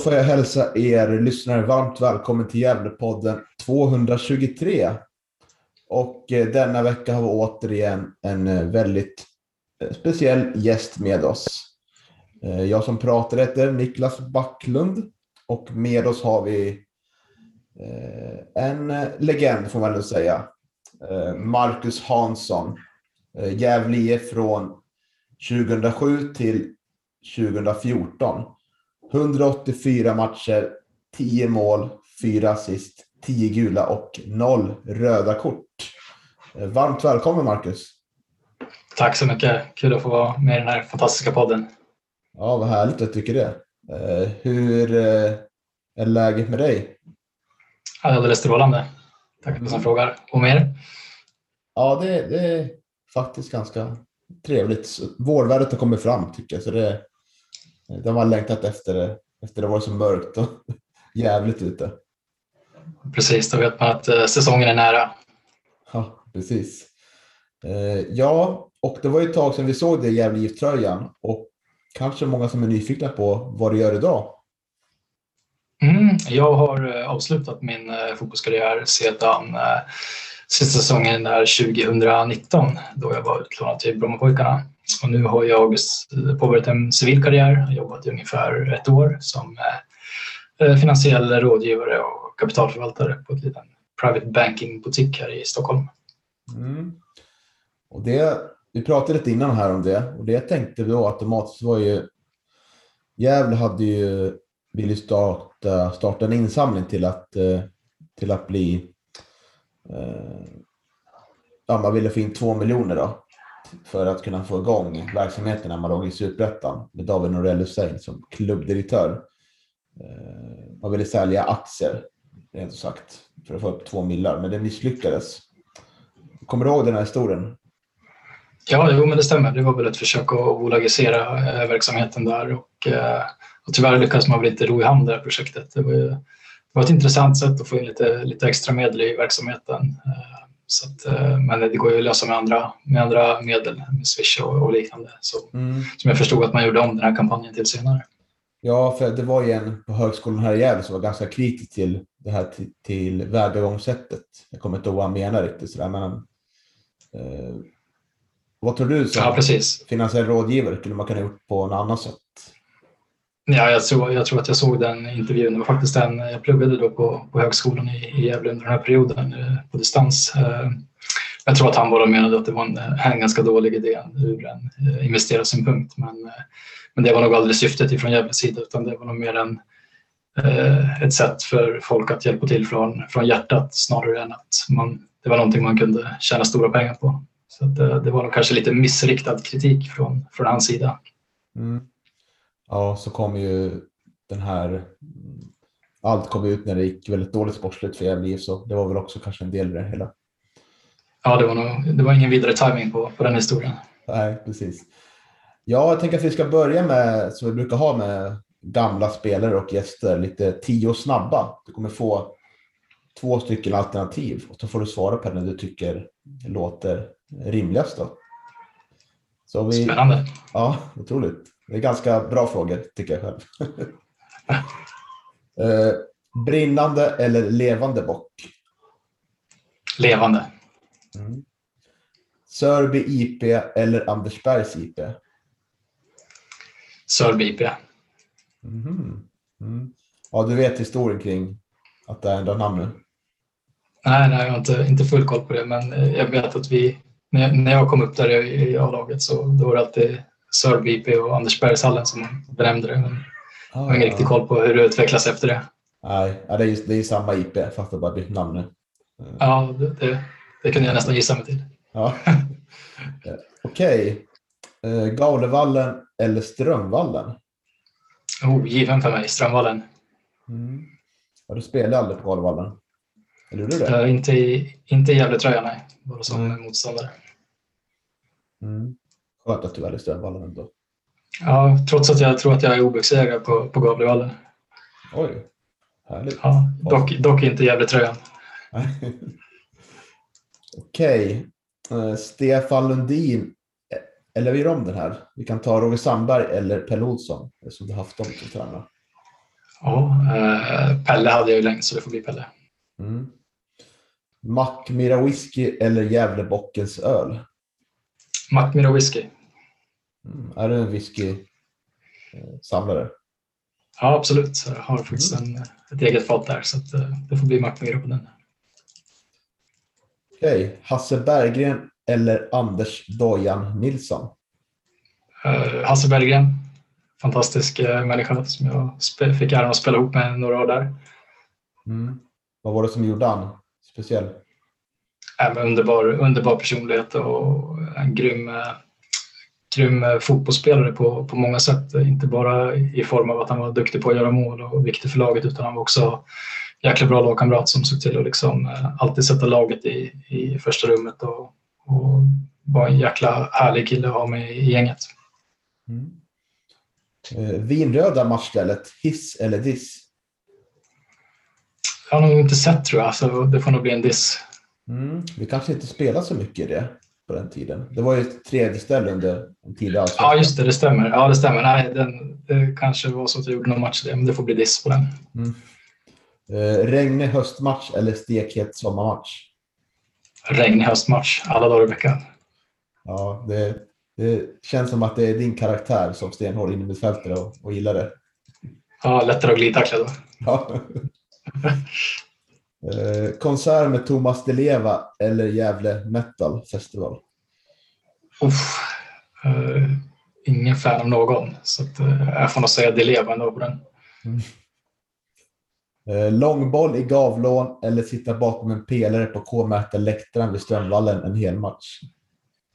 Får jag hälsa er lyssnare varmt välkommen till Gävlepodden 223. Och eh, denna vecka har vi återigen en eh, väldigt eh, speciell gäst med oss. Jag som pratar heter Niklas Backlund och med oss har vi en legend får man väl säga. Marcus Hansson. Gävle IF från 2007 till 2014. 184 matcher, 10 mål, 4 assist, 10 gula och 0 röda kort. Eh, Varmt välkommen Marcus. Tack så mycket. Kul att få vara med i den här fantastiska podden. Ja, vad härligt jag tycker det. Eh, Hur eh, är läget med dig? Alldeles strålande. Tack för att du frågar. Och mer? Ja, det, det är faktiskt ganska trevligt. Vårvädret har kommit fram tycker jag. Så det, det har längtat efter, efter det var så mörkt och jävligt ute. Precis, då vet man att eh, säsongen är nära. Ja, precis. Eh, ja, och det var ju ett tag sedan vi såg det i Gävle IF-tröjan och kanske många som är nyfikna på vad du gör idag. Mm, jag har eh, avslutat min fotbollskarriär sedan sista säsongen är 2019 då jag var utlånad till Brommapojkarna. Och nu har jag påbörjat en civil karriär. Jag har jobbat i ungefär ett år som eh, finansiell rådgivare och kapitalförvaltare på ett liten private banking-butik här i Stockholm. Mm. Och det, vi pratade lite innan här om det och det jag tänkte då automatiskt var ju Gävle hade ju ville starta, starta en insamling till att, eh, till att bli Eh, ja, man ville få in två miljoner då för att kunna få igång verksamheten när man låg i Superettan med David Norell Hussein som klubbdirektör. Eh, man ville sälja aktier, rent sagt, för att få upp två millar, men det misslyckades. Kommer du ihåg den här historien? Ja, jo, men det stämmer. Det var väl ett försök att bolagisera eh, verksamheten där och, och tyvärr lyckades man väl inte ro i hamn det här projektet. Det var, ju, var ett intressant sätt att få in lite, lite extra medel i verksamheten. Eh, så att, eh, men det går ju att lösa med andra, med andra medel, med Swish och, och liknande. Så, som jag förstod att man gjorde om den här kampanjen till senare. Ja, för det var ju en på högskolan här i Gävle som var ganska kritisk till det här till, till vägagångssättet. Jag kommer inte ihåg vad han menar riktigt sådär, men eh, vad tror du som Ja, precis. finansiell rådgivare skulle man kunna gjort på något annat sätt? Ja, jag, tror, jag tror att jag såg den intervjun. Det var faktiskt den jag pluggade då på, på högskolan i, i Gävle under den här perioden eh, på distans. Eh, jag tror att han bara menade att det var en, eh, en ganska dålig idé ur en investerarsynpunkt. Men, men det var nog aldrig syftet ifrån Gävles sida utan det var nog mer en, ett sätt för folk att hjälpa till från, från hjärtat snarare än att man, det var någonting man kunde tjäna stora pengar på. Så att, det var nog kanske lite missriktad kritik från, från hans sida. Mm. Ja, så kom ju den här... Allt kom ut när det gick väldigt dåligt sportsligt för Gävle IF, så det var väl också kanske en del i det hela. Ja, det var, nog, det var ingen vidare timing på, på den historien. Nej, precis. Ja, jag tänker att vi ska börja med, som vi brukar ha med gamla spelare och gäster, lite tio snabba. Du kommer få två stycken alternativ och så får du svara på den du tycker låter rimligast. Då. Så vi, Spännande. Ja, otroligt. Det är ganska bra frågor, tycker jag själv. eh, brinnande eller levande bock? Levande. Mm. Sörby IP eller Andersbergs IP? Sörby IP. Mhm. Mm. Ja, du vet historien kring att det ändrar namn nu? Nej, nej, jag har inte, inte full koll på det, men eh, jag vet att vi, när jag, när jag kom upp där i, i A-laget så då var det alltid Sörby IP och Andersbergshallen som man benämnde det. Men jag har ingen riktig koll på hur det utvecklas efter det. Nej, ja, det är, just, det är samma IP fast det bara bytt namn nu. Ja, det, det, det kunde jag nästan gissa mig till. Ja. Eh, Okej. Eh, Gaulevallen eller Strömvallen? Oh, given för mig, Strömvallen. Mm. Ja, du spelade aldrig på Gaulevallen? Eller du det? Uh, inte i, inte i Gävletröja, nej. Bara som Mm. motståndare. Mm. Skönt att du väljer Strömvallen ändå. Ja, trots att jag tror att jag är OBX-ägare på, på Gavlevallen. Oj, härligt. Ja, dock, dock inte Gävletröjan. Okej. Eh, Stefan Lundin. Eh, Eller vi gör om den här. Vi kan ta Roger Sandberg eller Pelle Olsson. Eftersom du haft dem som tränare. Ja, eh, Pelle hade jag ju länge, så det får bli Pelle. Mm. Mackmyra whisky eller Gävlebockens öl? Mackmyra whisky. Mm. Är du en whisky-samlare? Ja, absolut. Jag har faktiskt en, ett eget fat där, så eh, det får bli Mackmyra på den. Okej. Hasse Berggren eller Anders Dojan Nilsson? Eh, Hasse Berggren, fantastisk eh, människa som jag fick äran att spela ihop med några år där. Mm. Vad var det som gjorde han speciell? Äh, men underbar, underbar personlighet och en grym, eh, grym eh, fotbollsspelare på, på många sätt. Inte bara i form av att han var duktig på att göra mål och viktig för laget utan han var också jäkla bra lagkamrat som såg till att liksom, eh, alltid sätta laget i, i första rummet och, och var en jäkla härlig kille att ha med i gänget. Mm. Vinröda matchstället, hiss eller diss? Jag har nog inte sett tror jag, så det får nog bli en diss. Mm. Vi kanske inte spelade så mycket i det på den tiden. Det var ju ett tredje ställe under en tidig allsvenska. Ja, just det, det stämmer. Ja, det stämmer. Nej, den, det kanske var så att jag gjorde någon match det, men det får bli diss på den. Eh, regnig höstmatch eller stekhet sommarmatch? Regnig höstmatch, alla dagar i veckan. Ja, det, det känns som att det är din karaktär som stenhård innermittfältare och, och gillar det. Ja, lättare att glidtackla då. Ja. eh, konsert med Thomas Di Leva eller Gävle Metal Festival? Uff, eh, ingen fan av någon, så att, eh, jag får nog säga det lever ändå på den. Eh, långboll i Gavlån eller sitta bakom en pelare på K-Märta läktaren vid Strömvallen en hel match?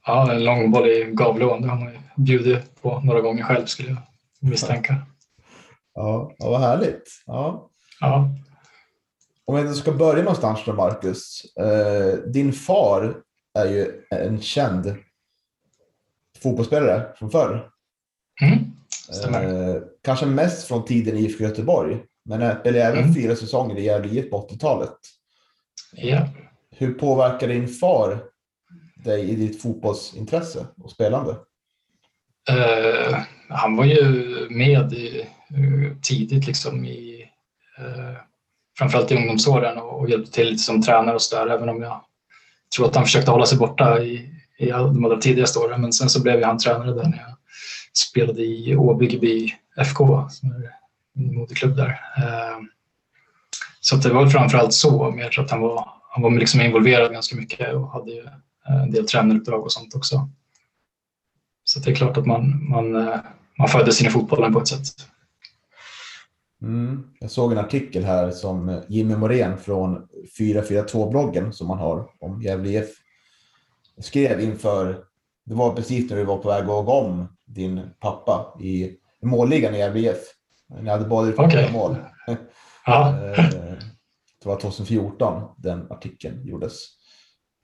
Ja, en långboll i Gavleån, det har man ju bjudit på några gånger själv skulle jag misstänka. Ja, ja vad härligt. Ja. Ja, Om vi ska börja någonstans då, Marcus. Eh, din far är ju en känd fotbollsspelare från förr. mm. Eh, kanske mest från tiden i IFK Göteborg. Men eller även Mm. fyra säsonger i Gävle IF på 80-talet. Ja. Hur påverkar din far dig i ditt fotbollsintresse och spelande? Eh, han var ju med i, eh, tidigt liksom i eh, framförallt i ungdomsåren och, och hjälpte till lite som tränare och så där, även om jag tror att han försökte hålla sig borta i, i de allra tidigaste åren. Men sen så blev jag han tränare där när jag spelade i Åbyggeby FK, som är min moderklubb där. Ehm, så att det var väl framförallt så, mer att han var, han var liksom involverad ganska mycket och hade ju eh, en del tränaruppdrag och sånt också. Så det är klart att man, man, eh, man föddes in i fotbollen på ett sätt. Mm. Jag såg en artikel här som Jimmy Morén från 442-bloggen som man har om Gävle IF skrev inför, det var precis när du var på väg att gå om din pappa i målligan i Gävle IF. Ni hade båda gjort okay. mål. Ja, Eh, Det var 2014 den artikeln gjordes.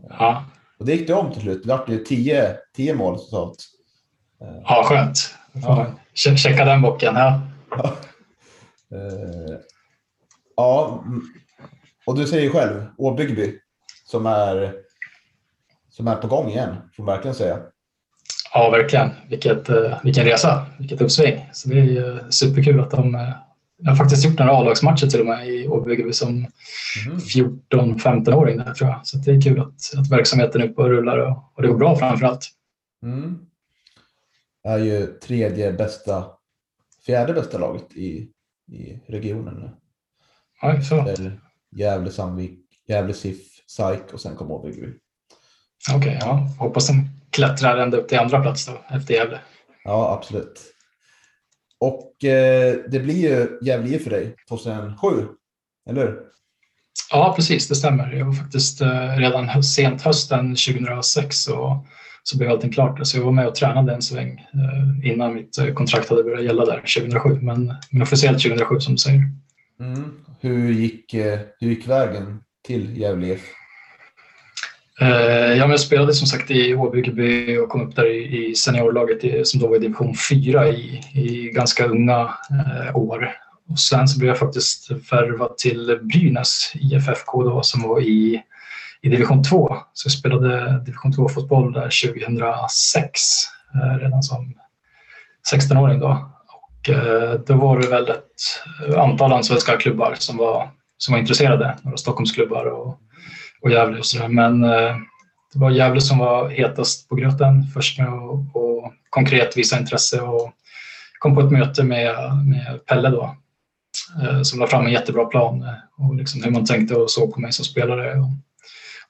ja, Och det gick det om till slut. Det ju 10, 10 mål totalt. Eh, ja skönt. Får Ja. Checka den bocken. Ja. Eh, ja, mm. och du säger ju själv Åbyggby som är, som är på gång igen, får man verkligen säga. ja, verkligen. Vilket, eh, vilken resa, vilket uppsving. Så det är ju superkul att de... eh, Jag har faktiskt gjort några A-lagsmatcher till och med i Åbyggeby som Mhm. 14-15-åring där tror jag. Så det är kul att, att verksamheten är uppe och rullar och, och det går bra framför allt. Mm. Är ju tredje bästa, fjärde bästa laget i, i regionen nu. Ja, så. Gävle, Sandvik, Gävle, SIF, SAIK och sen kom Åbyggby. Okej, ja. Hoppas de klättrar ända upp till andra plats då, efter Gävle. Ja, absolut. Och eh, det blir ju Gävle för dig 2007, eller hur? Ja, precis, det stämmer. Jag var faktiskt eh, redan sent hösten 2006 så, så blev allting klart. Så jag var med och tränade en sväng eh, innan mitt eh, kontrakt hade börjat gälla där 2007, men, men officiellt 2007 som du säger. Mm. Hur, gick, hur gick vägen till Gävle? Ja, men jag spelade som sagt i HBGB och kom upp där i seniorlaget som då var i division 4 i, i ganska unga år. Och sen så blev jag faktiskt värvad till Brynäs IFFK då, som var i, i division 2. Så jag spelade division 2-fotboll där 2006, eh, redan som 16-åring. Då. Och, eh, då var det väl ett antal allsvenska klubbar som var, som var intresserade. Några Stockholmsklubbar och, och Gävle och sådär. Men eh, det var Gävle som var hetast på gröten först med att konkret visa intresse och kom på ett möte med, med Pelle då, eh, som la fram en jättebra plan eh, och liksom hur man tänkte och såg på mig som spelare.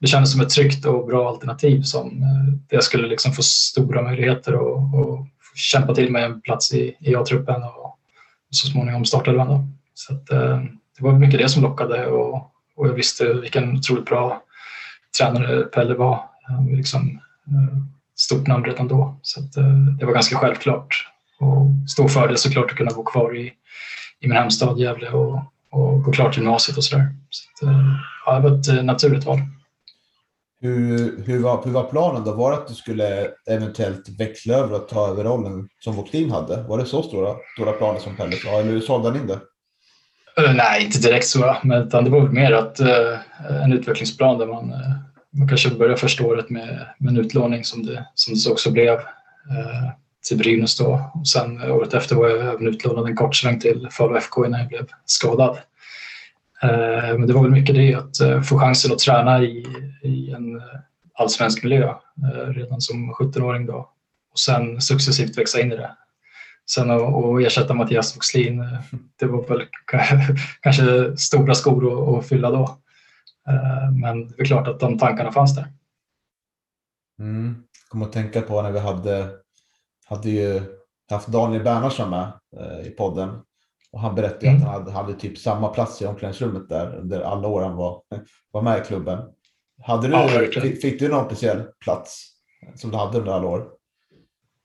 Det kändes som ett tryggt och bra alternativ som eh, jag skulle liksom få stora möjligheter och, och kämpa till mig en plats i, i A-truppen och, så småningom startade då. Så att, eh, det var mycket det som lockade och, och jag visste vilken otroligt bra tränare Pelle var. Liksom, eh, stort namn redan då. Så att, eh, det var ganska självklart. Och stor fördel såklart att kunna bo kvar i, i min hemstad Gävle och, och gå klart gymnasiet och sådär. Så att, eh, ja, det var ett naturligt val. Hur, hur, var, hur var planen då? Var det att du skulle eventuellt växla över och ta över rollen som Voxlin hade? Var det så stora, stora planer som Pelle sa, eller sålde han in det? Uh, nej, inte direkt så, men det var mer att uh, en utvecklingsplan där man, uh, man kanske börjar första året med, med en utlåning som det, som det också blev till Brynäs då. Och sen året efter var jag även utlånad en kort sväng till Falu FK innan jag blev skadad. Eh, men det var väl mycket det att eh, få chansen att träna i, i en eh, allsvensk miljö eh, redan som 17-åring då och sen successivt växa in i det. Sen att ersätta Mattias Voxlin, eh, det var väl kanske stora skor att, fylla då. Men det är klart att de tankarna fanns där. Mm. Jag kommer att tänka på när vi hade hade ju haft Daniel Bernhardsson med i podden. Och han berättade mm. att han hade, hade, typ samma plats i omklädningsrummet där under alla år han var, var med i klubben. Hade du, ja, fick, fick, du någon speciell plats som du hade under alla år?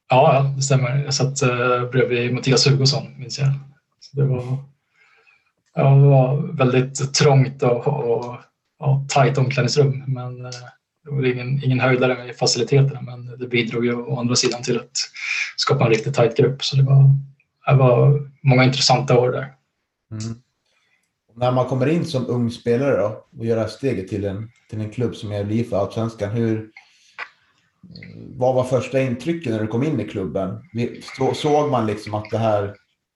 Ja, det stämmer. Jag satt uh, bredvid Mattias Hugosson, minns jag. Så det, var, ja, det var väldigt trångt och, och, och tajt omklädningsrum. Men uh, det var ingen, ingen höjdare med faciliteterna men det bidrog ju å andra sidan till att skapa en riktigt tajt grupp. Så det var, det var många intressanta år där. Mm. När man kommer in som ung spelare då, och gör det här steget till en, till en klubb som är för Allsvenskan, hur, vad var första intrycket när du kom in i klubben? såg man liksom att det här,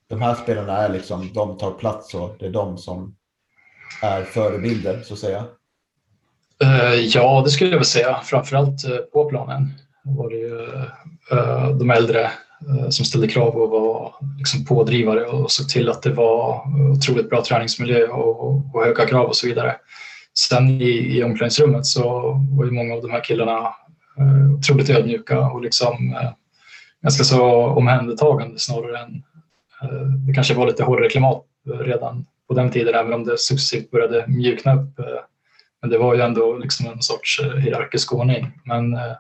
de här spelarna är liksom, de tar plats och det är de som är förebilder så att säga? Eh, ja, det skulle jag väl säga. Framförallt eh, på planen var det ju eh, de äldre Eh, som ställde krav och var liksom pådrivare och såg till att det var otroligt bra träningsmiljö och, och höga krav och så vidare. Sen i, i omklädningsrummet så var ju många av de här killarna eh, otroligt ödmjuka och liksom eh, ganska så omhändertagande snarare än det kanske var lite hårdare klimat redan på den tiden även om det successivt började mjukna upp men det var ju ändå liksom en sorts eh, hierarkisk ordning. Men, eh,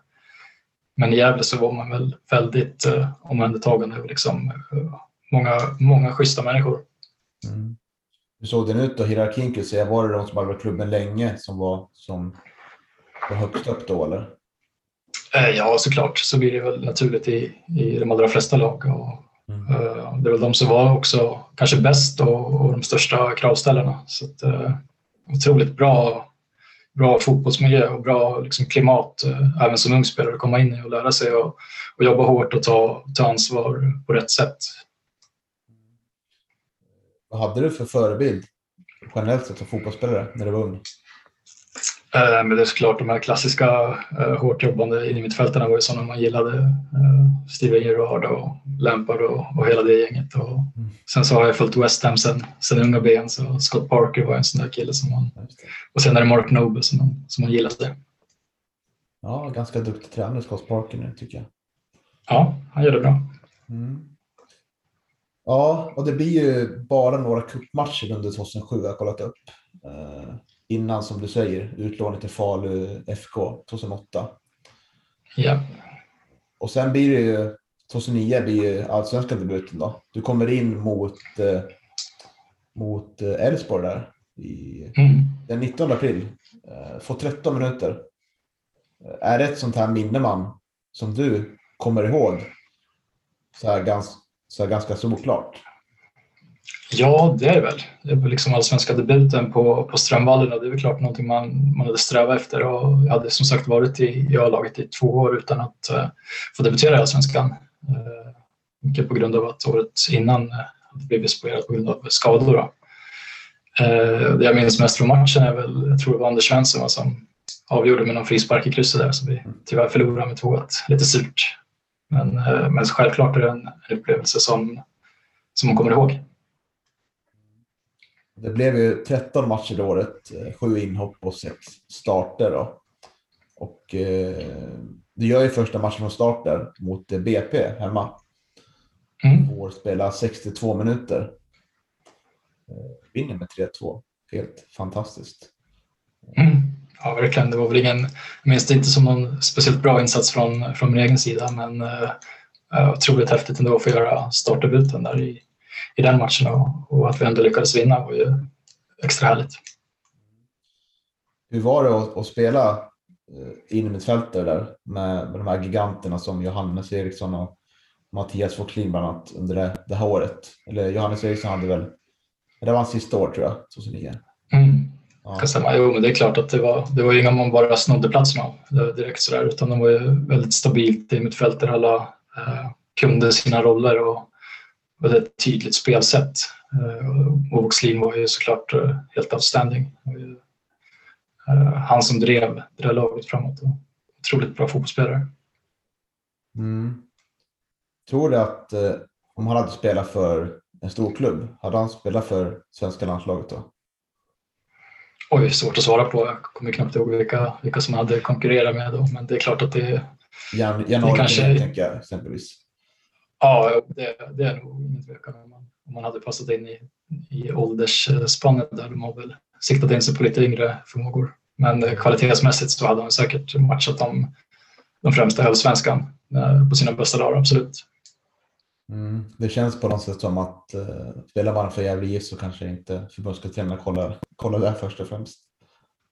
men i Gävle så var man väl väldigt eh, omhändertagande och liksom, många, många schyssta människor. Mm. Hur såg den ut då, hierarkin? Kan säga, var det de som hade varit klubben länge som var, som var högst upp då eller? Ja, såklart så blir det väl naturligt i, i de allra flesta lag. Och, mm. Det är väl de som var också kanske bäst och, och de största kravställarna. Så att, otroligt bra bra fotbollsmiljö och bra liksom, klimat eh, även som ung spelare att komma in i och lära sig och, och jobba hårt och ta, ta ansvar på rätt sätt. Vad hade du för förebild generellt sett som fotbollsspelare när du var ung? Eh, men det är såklart de här klassiska eh, hårt jobbande innermittfältarna var ju sådana man gillade. Eh, Steven Gerrard och Lampard och, och hela det gänget. Och mm. Sen så har jag följt West Ham sen, sen unga ben så Scott Parker var en sån där kille som man... Och sen är det Mark Noble som man, som man gillade. Ja, ganska duktig tränare Scott Parker nu tycker jag. Ja, han gör det bra. Mm. Ja, och det blir ju bara några cupmatcher under 2007 jag har kollat upp. Innan, som du säger, utlånad till Falu FK 2008. Ja. Och sen blir det ju, 2009 blir ju allsvenska debuten då. Du kommer in mot eh, mot eh, Elfsborg där i, Mm. den 19 april. Eh, får 13 minuter. Är det ett sånt här minne man som du kommer ihåg? Så här, gans, så här ganska solklart. Ja, det är det väl. Det var liksom allsvenska debuten på, på Strömvallen och det är väl klart någonting man, man hade strävat efter. Och jag hade som sagt varit i, i A-laget i två år utan att uh, få debutera i allsvenskan. Uh, mycket på grund av att året innan uh, hade blivit spoilerad på grund av skador. Då. Uh, det jag minns mest från matchen är väl, jag tror det var Anders Svensson som avgjorde med någon frispark i krysset där som vi tyvärr förlorade med 2-1. Lite surt. Men, uh, men självklart är det en, en upplevelse som, som man kommer ihåg. Det blev ju 13 matcher det året, eh, sju inhopp och sex starter. Då. Och eh, du gör ju första matchen från start där mot eh, BP hemma. Mm. Får spela 62 minuter. Eh, vinner med 3-2. Helt fantastiskt. Mm. Ja, verkligen. Det var väl ingen, det inte som någon speciellt bra insats från, från min egen sida, men uh, otroligt häftigt ändå att få göra startdebuten där i, i den matchen och, och att vi ändå lyckades vinna var ju extra härligt. Hur var det att, att spela eh, in i mittfältet där med, med de här giganterna som Johannes Eriksson och Mattias Forslin bland annat under det, det här året? Eller Johannes Eriksson hade väl, det var hans sista år tror jag, 2009. Mm. Ja. Jo, men det är klart att det var, det var inga man bara snodde platsen av direkt sådär, utan de var ju väldigt stabilt i mittfältet alla eh, kunde sina roller och ett tydligt spelsätt. Eh, och Voxlin var ju såklart eh, helt outstanding. Eh, han som drev det där laget framåt. Otroligt bra fotbollsspelare. Mm. Tror du att om han hade spelat för en stor klubb, hade han spelat för svenska landslaget då? Oj, svårt att svara på. Jag kommer knappt ihåg vilka, vilka som hade konkurrerat med då, men det är klart att det, Jan, Jan kanske- kanske... tänker jag exempelvis. Ja, det, det är nog ingen tvekan om man, om man hade passat in i, i åldersspannet där. De har väl siktat in sig på lite yngre förmågor. Men eh, kvalitetsmässigt så hade han säkert matchat de, de främsta i allsvenskan eh, på sina bästa dagar, absolut. Mm. Det känns på något sätt som att uh, spelar man för Gävle IF så kanske inte förbundskaptenerna kollar, kollar där först och främst.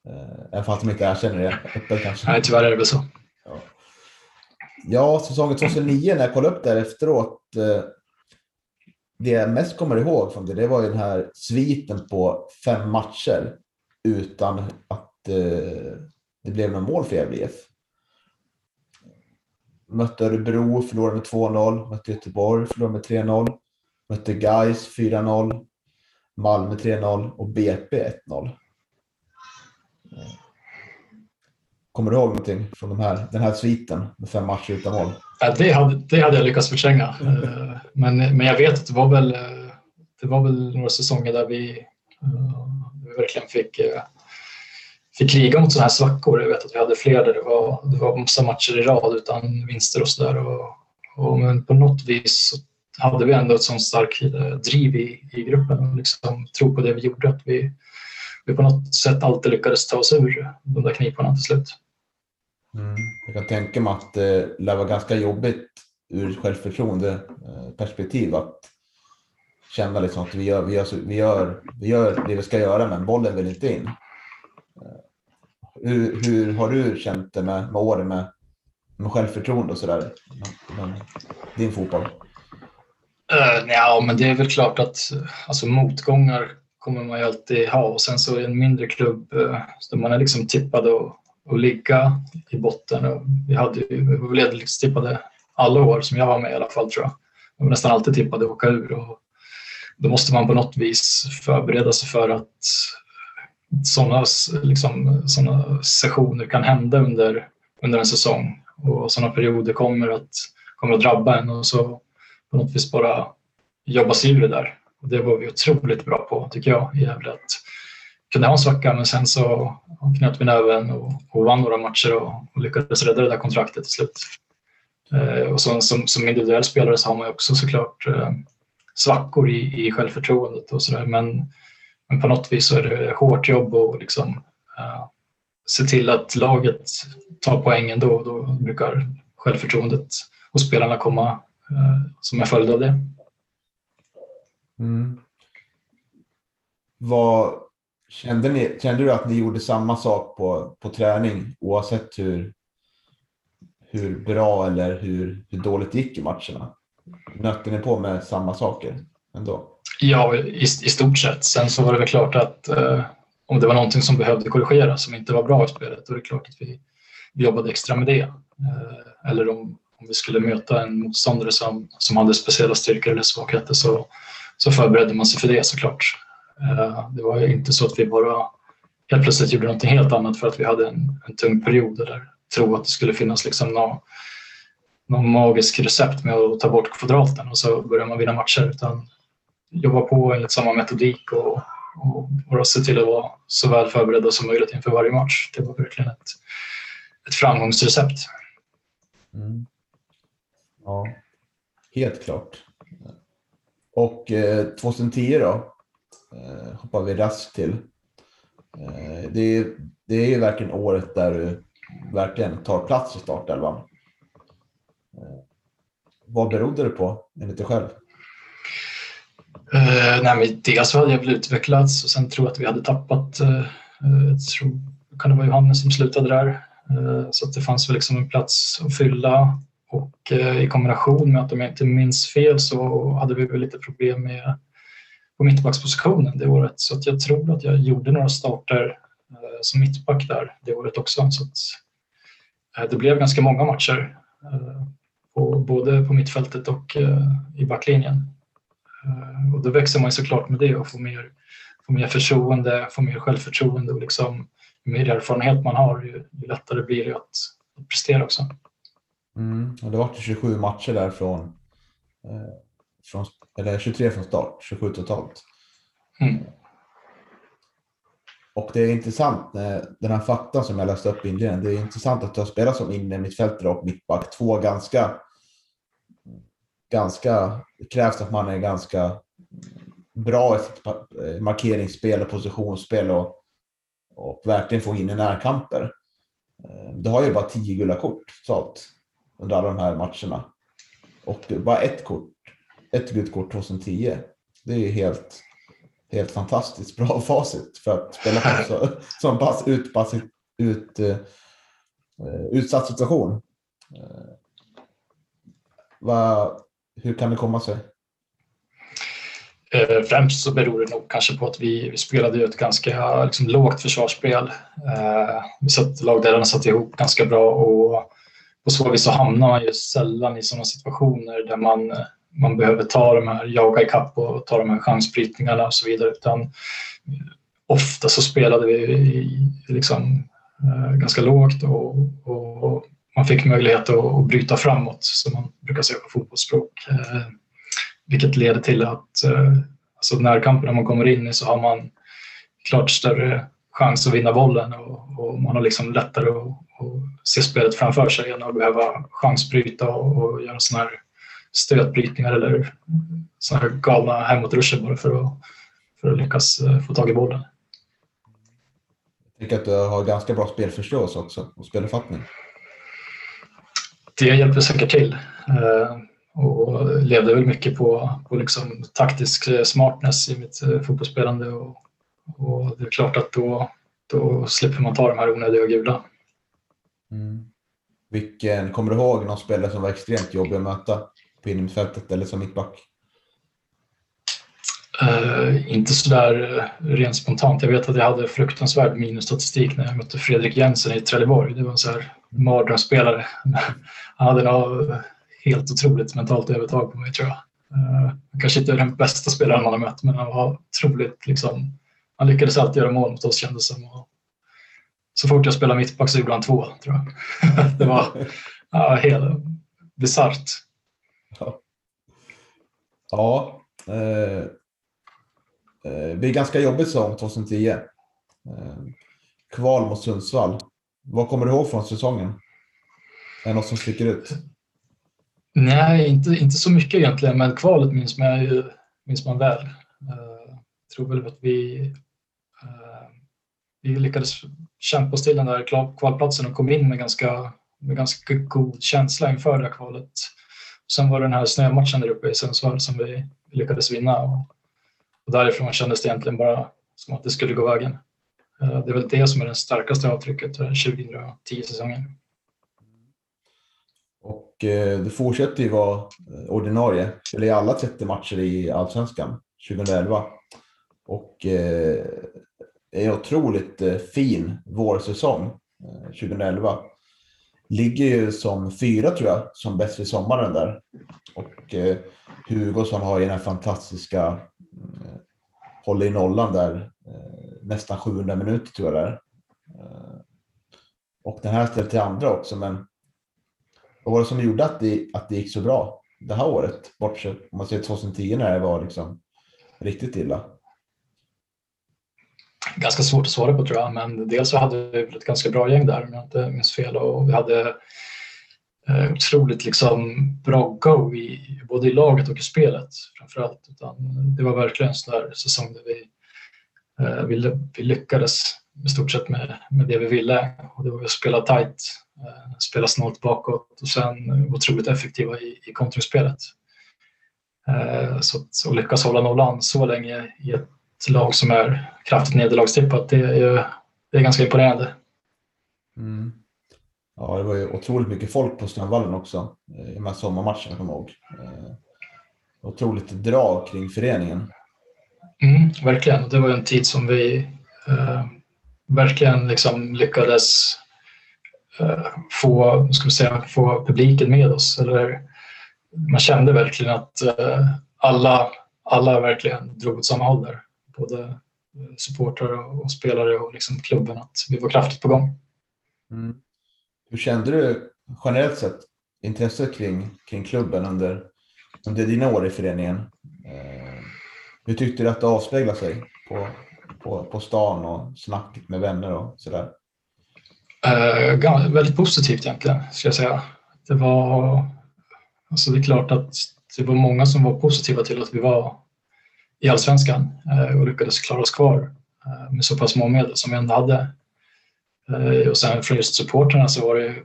Uh, även fast de inte erkänner det öppet kanske. Nej, tyvärr är det väl så. Ja, Ja, säsongen 2009 när jag kollade upp där efteråt. Eh, det jag mest kommer ihåg från det, det var ju den här sviten på fem matcher utan att eh, det blev några mål för Gävle IF. Mötte Örebro, förlorade med 2-0. Mötte Göteborg, förlorade med 3-0. Mötte Gais 4-0. Malmö 3-0 och BP 1-0. Kommer du ihåg någonting från de här, den här sviten med fem matcher utan mål? Ja, det, hade, det hade jag lyckats förtränga. Eh, men, men jag vet att det var väl, eh, det var väl några säsonger där vi, eh, vi verkligen fick, fick kriga mot sådana här svackor. Jag vet att vi hade fler där det var, det var massa matcher i rad utan vinster och sådär. Och, och, men på något vis så hade vi ändå ett sånt starkt driv i, i gruppen och liksom tro på det vi gjorde. Att vi, vi på något sätt alltid lyckades ta oss ur de där kniporna till slut. Mm. Jag kan tänka mig att det lär vara ganska jobbigt ur självförtroende eh, perspektiv att känna liksom att vi gör, vi, gör, vi, gör, vi gör det vi ska göra men bollen vill inte in. Eh, Hur, hur har du känt det med, med åren med, med självförtroende och sådär? Din fotboll? Uh, ja, men det är väl klart att alltså, motgångar kommer man ju alltid ha och sen så i en mindre klubb eh, där man är liksom tippad att, att ligga i botten. Och vi, hade, ju- vi var liksom tippade alla år som jag var med i alla fall tror jag. Vi var nästan alltid tippade att åka ur och då måste man på något vis förbereda sig för att sådana liksom, såna sessioner kan hända under, under en säsong och sådana perioder kommer att, kommer att drabba en och så på något vis bara jobba sig ur det där. Och det var vi otroligt bra på tycker jag i Gävle. Att kunde ha en svacka men sen så knöt vi näven och, och vann några matcher och, och lyckades rädda det där kontraktet till slut. Eh, och så, som, som individuell spelare så har man ju också såklart eh, svackor i, i självförtroendet och sådär men, men på något vis så är det hårt jobb och liksom eh, se till att laget tar poängen då, då brukar självförtroendet hos spelarna komma eh, som en följd av det. Mm. Vad, kände, ni, kände du att ni gjorde samma sak på, på träning oavsett hur, hur bra eller hur, hur dåligt det gick i matcherna? Nötte ni på med samma saker ändå? Ja, i, i stort sett. Sen så var det väl klart att eh, om det var någonting som behövde korrigeras som inte var bra i spelet, då är det klart att vi, vi jobbade extra med det. Eh, eller om, om vi skulle möta en motståndare som, som hade speciella styrkor eller svagheter så, så förberedde man sig för det såklart. Eh, det var inte så att vi bara helt plötsligt gjorde någonting helt annat för att vi hade en, en tung period eller tro att det skulle finnas liksom någon, någon magisk recept med att ta bort kvadraten och så börjar man vinna matcher utan jobba på enligt samma metodik och, och, och se till att vara så väl förberedda som möjligt inför varje match. Det var verkligen ett, ett framgångsrecept. Mm. Ja, helt klart. Och eh, 2010 då, eh, hoppar vi raskt till. Eh, det, är, det är ju verkligen året där du verkligen tar plats i startelvan. Eh, vad berodde det på enligt dig själv? Uh, nej, men dels hade jag väl utvecklats och sen tror jag att vi hade tappat, uh, jag tror, kan det vara Johannes som slutade där, uh, så att det fanns väl liksom en plats att fylla och eh, i kombination med att om jag inte minns fel så hade vi väl lite problem med på mittbackspositionen det året så att jag tror att jag gjorde några starter eh, som mittback där det året också. Så att, eh, det blev ganska många matcher både på mittfältet och i backlinjen. Och då växer man såklart med det och får mer, får mer förtroende, får mer självförtroende och liksom, ju mer erfarenhet man har ju, ju lättare blir det att, att prestera också. Mm. Och det var 27 matcher där från, eh, från, eller 23 från start, 27 totalt. Mm. Och det är intressant, den här faktan som jag läste upp i inledningen, det är intressant att du har spelat som inne mittfältare och mittback, två ganska ganska, det krävs att man är ganska bra i sitt markeringsspel och positionsspel och, och verkligen få in i närkamper. Eh, du har ju bara tio gula kort totalt under alla de här matcherna. Och bara ett kort, ett gult kort 2010. Det är ju helt, helt fantastiskt bra facit för att spela på så, så pass utpass, ut, uh, utsatt situation. Uh, va, hur kan det komma sig? Eh, främst så beror det nog kanske på att vi, vi spelade ett ganska liksom, lågt försvarsspel. Eh, vi satt, lagdelarna satt ihop ganska bra och på så vis så hamnar man ju sällan i sådana situationer där man, eh, man behöver ta de här, jaga ikapp och ta de här chansbrytningarna och så vidare. Utan eh, ofta så spelade vi liksom, eh, ganska lågt och, och man fick möjlighet att, att bryta framåt, som man brukar säga på fotbollsspråk. Eh, vilket leder till att eh, alltså närkamperna man kommer in i så har man klart större chans att vinna bollen och, och man har liksom lättare att, att, se spelet framför sig än att behöva chansbryta och, och göra sådana här stötbrytningar eller sådana här galna hemåtruscher bara för att, för att lyckas eh, få tag i bollen. Jag tycker att du har ganska bra spelförståelse också och speluppfattning det hjälper säkert till. Eh, och levde väl mycket på, på liksom taktisk eh, smartness i mitt fotbollsspelande. Och, och det är klart att då, då slipper man ta de här onödiga gula. Mm. Vilken, kommer du ihåg någon spelare som var extremt jobbig att möta på innermittfältet eller som mittback? Uh, inte sådär uh, rent spontant. Jag vet att jag hade fruktansvärd minusstatistik när jag mötte Fredrik Jensen i Trelleborg. Det var en så här mardrömsspelare. Han hade nog helt otroligt mentalt övertag på mig tror jag. Uh, kanske inte den bästa spelaren man har mött men han var otroligt liksom, han lyckades alltid göra mål mot oss kändes som. Och så fort jag spelade mittback så gjorde han två tror jag. det var uh, helt bisarrt. Ja. ja eh, det blir ganska jobbigt säsong 2010. Eh, kval mot Sundsvall. Vad kommer du ihåg från säsongen? Är det något som sticker ut? Nej, inte, inte så mycket egentligen, men kvalet minns man, ju, minns man väl. Jag uh, tror väl att vi vi lyckades kämpa oss till den där kvalplatsen och kom in med ganska, med ganska god känsla inför det här kvalet. Sen var det den här snömatchen där uppe i Sundsvall som vi lyckades vinna och, och därifrån kändes det egentligen bara som att det skulle gå vägen. Eh, det är väl det som är det starkaste avtrycket för 2010-säsongen. Och eh, du fortsätter ju vara eh, ordinarie, eller i alla 30 matcher i Allsvenskan 2011. Och är otroligt eh, fin vårsäsong eh, 2011. Ligger ju som fyra tror jag, som bäst i sommaren där. Och eh, Hugosson har ju den här fantastiska eh, håller i nollan där eh, nästan 700 minuter tror jag där. Eh, och den här ställer till andra också, men vad var det som gjorde att det, att det gick så bra det här året? Bortsett om man ser 2010 när det var liksom riktigt illa. Ganska svårt att svara på tror jag, men dels så hade vi ett ganska bra gäng där om jag inte minns fel och vi hade eh, otroligt liksom bra go i, både i laget och i spelet framförallt. Utan det var verkligen en sån där säsong där vi, eh, vi, vi lyckades i stort sett med, med det vi ville och det var att spela tight Eh, spela snålt bakåt och sen otroligt effektiva i, i kontringsspelet. Eh, så att lyckas hålla nollan så länge i ett lag som är kraftigt nederlagstippat, det är, det är ganska imponerande. Mm. Ja, det var ju otroligt mycket folk på Strandvallen också eh, i de här sommarmatcherna, kommer jag ihåg. Otroligt drag kring föreningen. Mm, verkligen, det var en tid som vi eh, verkligen liksom lyckades Eh, få, ska vi säga, få publiken med oss. Eller, man kände verkligen att eh, alla, alla verkligen drog åt samma håll där. Både supportrar och spelare och liksom klubben, att vi var kraftigt på gång. Mm. Hur kände du generellt sett intresset kring, kring klubben under, under dina år i föreningen? Eh, hur tyckte du att det avspeglade sig på, på, på stan och snacket med vänner och sådär? Eh, väldigt positivt egentligen, ska jag säga. Det var, alltså det är klart att det var många som var positiva till att vi var i Allsvenskan eh, och lyckades klara oss kvar eh, med så pass små medel som vi ändå hade. Eh, och sen från just supporterna så var det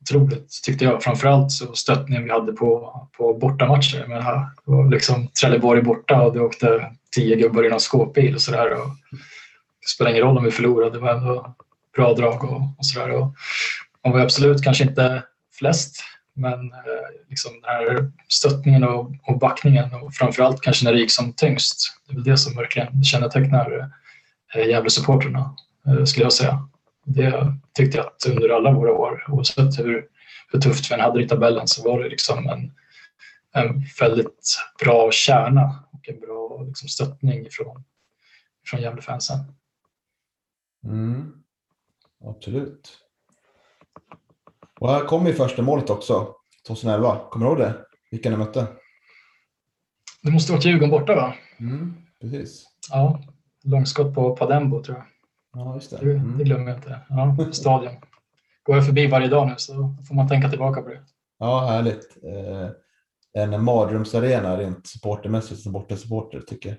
otroligt, tyckte jag. Framförallt så stöttningen vi hade på, på bortamatcher. Men här, det var liksom Trelleborg borta och det åkte tio gubbar i någon skåpbil och sådär. Det spelade ingen roll om vi förlorade, det var ändå bra drag och, och sådär. Och man var absolut kanske inte flest, men eh, liksom den här stöttningen och, och backningen och framförallt kanske när det gick som tyngst. Det är väl det som verkligen kännetecknar eh, Gävle-supporterna, eh, skulle jag säga. Det tyckte jag att under alla våra år, oavsett hur, hur tufft vi än hade i tabellen, så var det liksom en, en väldigt bra kärna och en bra liksom, stöttning från, från Gävle-fansen. Mm. Absolut. Och här kommer ju första målet också, 2011. Kommer du ihåg det? Vilka ni mötte? Det måste varit Djurgården borta va? Mm, precis. Ja, långskott på Padembo tror jag. Ja, just det. Mm. Det, glömmer jag inte. Ja, stadion. Går jag förbi varje dag nu så får man tänka tillbaka på det. Ja, härligt. Eh, en mardrömsarena rent supportermässigt som bortasupporter tycker jag.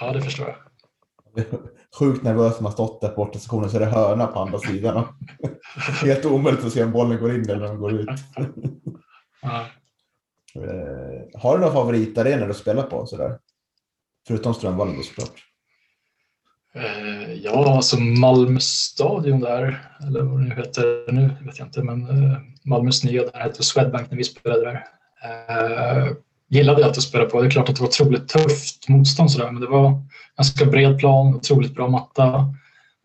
Ja, det förstår jag. Sjukt nervös när man stått där på bortasektionen så är det hörna på andra sidan. Helt omöjligt att se om bollen går in eller om den går ut. Ja. Eh, har du några favoritarenor du spelar på? Sådär? Förutom Strömvallen då såklart. Eh, ja, alltså Malmö stadion där, eller vad det nu heter nu, vet jag inte, men eh, Malmös nya där hette Swedbank när vi spelade där gillade jag att spela på. Det är klart att det var otroligt tufft motstånd sådär, men det var ganska bred plan, otroligt bra matta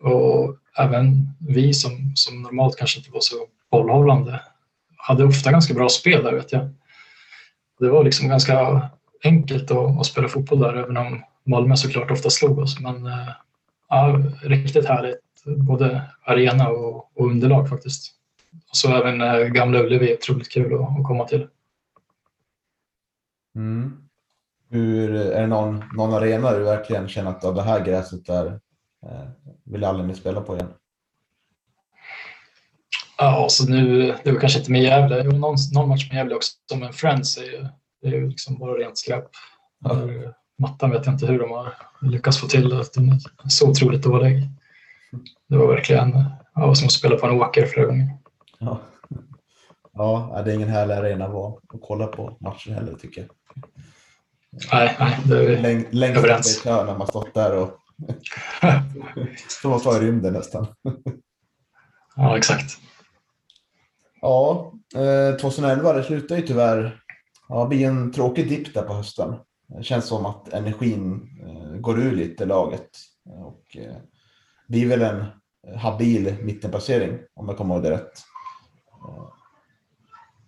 och även vi som, som normalt kanske inte var så bollhållande hade ofta ganska bra spel där vet jag. Det var liksom ganska enkelt att, att spela fotboll där även om Malmö såklart ofta slog oss. Men eh, ja, riktigt härligt, både arena och, och underlag faktiskt. Och så även eh, Gamla Ullevi, otroligt kul att, att komma till. Mm. Hur, är det någon, någon arena du verkligen känner att det här gräset där eh, vill aldrig mer spela på igen? Ja, så nu, det var kanske inte med Gävle, jo, någon, någon match med Gävle också, men Friends är ju, det är ju liksom bara rent skräp. Ja. Mattan vet jag inte hur de har lyckats få till att den är så otroligt dålig. Det var verkligen ja, som att spela på en åker flera gånger. Ja. ja, det är ingen härlig arena att kolla på matcher heller tycker jag. Nej, nej, det är Läng, längst överens. upp i kön när man stått där och att vara i rymden nästan. Ja, exakt. Ja, eh, 2011 det slutar ju tyvärr. Ja, det blir en tråkig dipp där på hösten. Det känns som att energin eh, går ur lite laget. Och eh, blir väl en habil mittenplacering om jag kommer ihåg det rätt.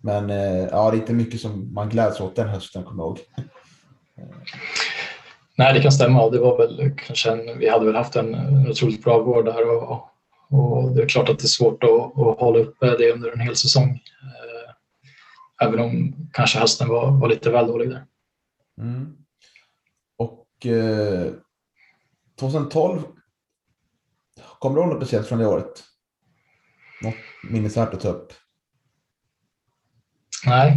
Men eh, ja, det är inte mycket som man gläds åt den hösten kommer jag ihåg. Nej, det kan stämma. Och Det var väl kanske en, vi hade väl haft en, en otroligt bra vår där och, och det är klart att det är svårt att, att hålla uppe det under en hel säsong. Eh, Även om kanske hösten var, var lite väl dålig där. Mm. Och eh, 2012, kommer du ihåg något speciellt från det året? Något minnesvärt att ta upp? Nej,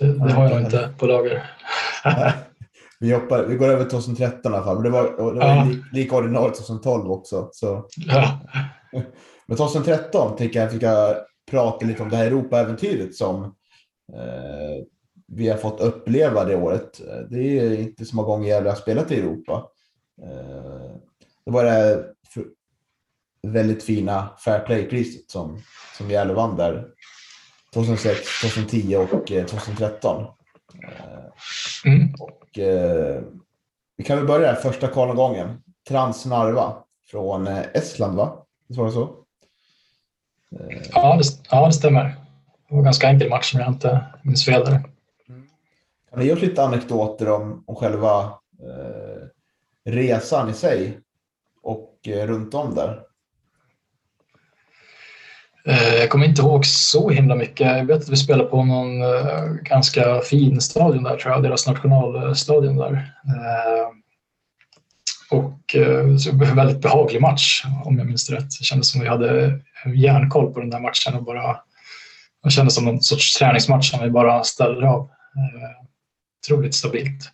det, det har jag inte på lager. vi, hoppar, vi går över till 2013 i alla fall. men Det var, det var Ja. li, lika ordinarie 2012 också. Så. Ja, Men 2013 tänker jag att vi ska prata lite om det här Europa-äventyret som eh, vi har fått uppleva det året. Det är inte så många gånger Gävle har spelat i Europa. Eh, det var det här väldigt fina Fair Play-priset som, som Gävle vann där 2006, 2010 och eh, 2013. Eh, mm. och, eh, vi kan väl börja här, första kvalomgången. Transnarva från eh, Estland, va? Visst var det så? Eh, ja, det, ja, det stämmer. Det var en ganska enkel match om jag inte minns fel. Där. Kan du ge oss lite anekdoter om, om själva eh, resan i sig och eh, runt om där? Eh, Jag kommer inte ihåg så himla mycket. Jag vet att vi spelade på någon eh, ganska fin stadion där, tror jag, deras nationalstadion där. Eh, Och så en väldigt behaglig match, om jag minns rätt. Det kändes som vi hade järnkoll på den där matchen och bara det kändes som någon sorts träningsmatch som vi bara ställde av. Otroligt stabilt.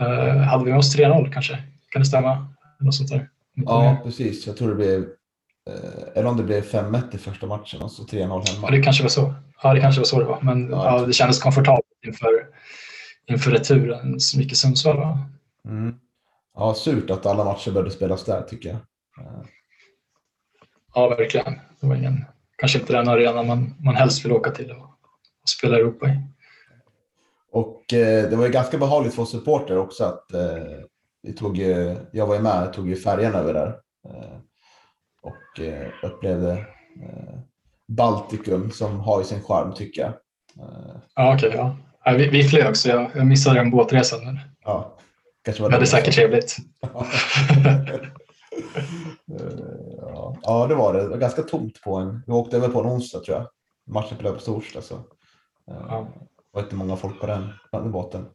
Eh, Hade vi med oss 3-0 kanske? Kan det stämma? Något sånt där. Ja, precis. Jag tror det blev, eller om det blev 5-1 i första matchen och så 3-0 Ja, hemma. det kanske var så. Ja, det kanske var så det var. Men Ja, ja, det kändes komfortabelt inför, inför returen i Sundsvall. Va? Mm. Ja, surt att alla matcher började spelas där tycker jag. Eh, Ja, verkligen. Det var ingen, kanske inte den arena man, man helst vill åka till och, och spela Europa i. Och eh, det var ju ganska behagligt för oss supporter också att eh, vi tog, jag var ju med, jag tog ju färjan över där. Eh, och eh, upplevde eh, Baltikum som har ju sin charm tycker jag. Eh, Ja, okej. ja. Ja, vi, vi flög så jag, jag missade den båtresan. Men ja, kanske var vi hade det. säkert trevligt. Ja. ja, det var det. Det var ganska tomt på en. Vi åkte över på en onsdag tror jag. Matchen spelade på torsdag. Så. Ja. Det var inte många folk på den, på den båten.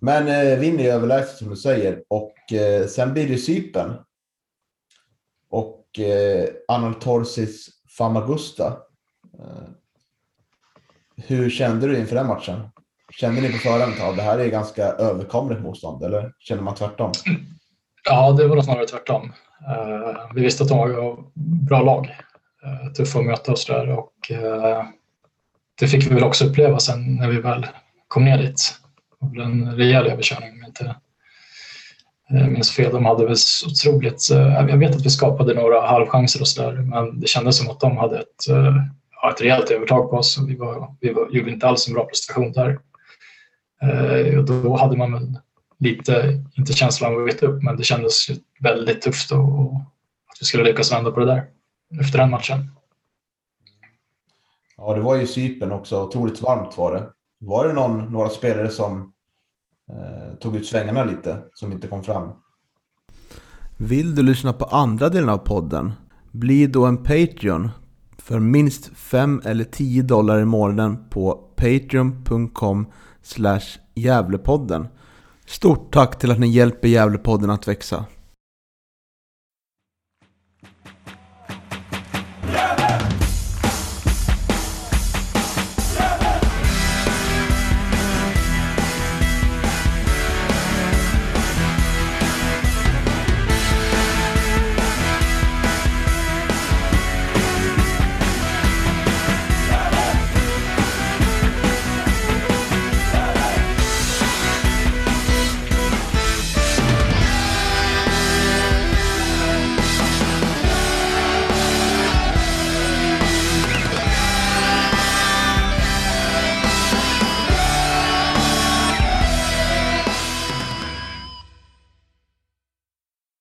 Men eh, vinner överlägset som du säger. Och eh, sen blir det Cypern. Och eh, Anortorsis Famagusta. Eh, hur kände du inför den matchen? Kände ni på förhand att det här är ganska överkomligt motstånd? Eller känner man tvärtom? Ja, det var snarare tvärtom. Eh, vi visste att de var bra lag. eh, tuffa att möta oss där och eh, det fick vi väl också uppleva sen när vi väl kom ner dit. Det var en rejäl överkörning om jag inte jag minns fel. De hade väl så otroligt... Eh, jag vet att vi skapade några halvchanser och sådär men det kändes som att de hade ett, eh, ja, ett rejält övertag på oss vi, var, vi var, gjorde inte alls en bra prestation där. Och då hade man väl lite, inte känslan av att veta upp, men det kändes väldigt tufft och, och att vi skulle lyckas vända på det där efter den matchen. Ja, det var ju Cypern också. Otroligt varmt var det. Var det någon, några spelare som Eh, tog ut svängarna lite, som inte kom fram? Vill du lyssna på andra delen av podden? Bli då en Patreon för minst 5 eller 10 dollar i månaden på patreon.com Gävlepodden. Stort tack till att ni hjälper Gävlepodden att växa.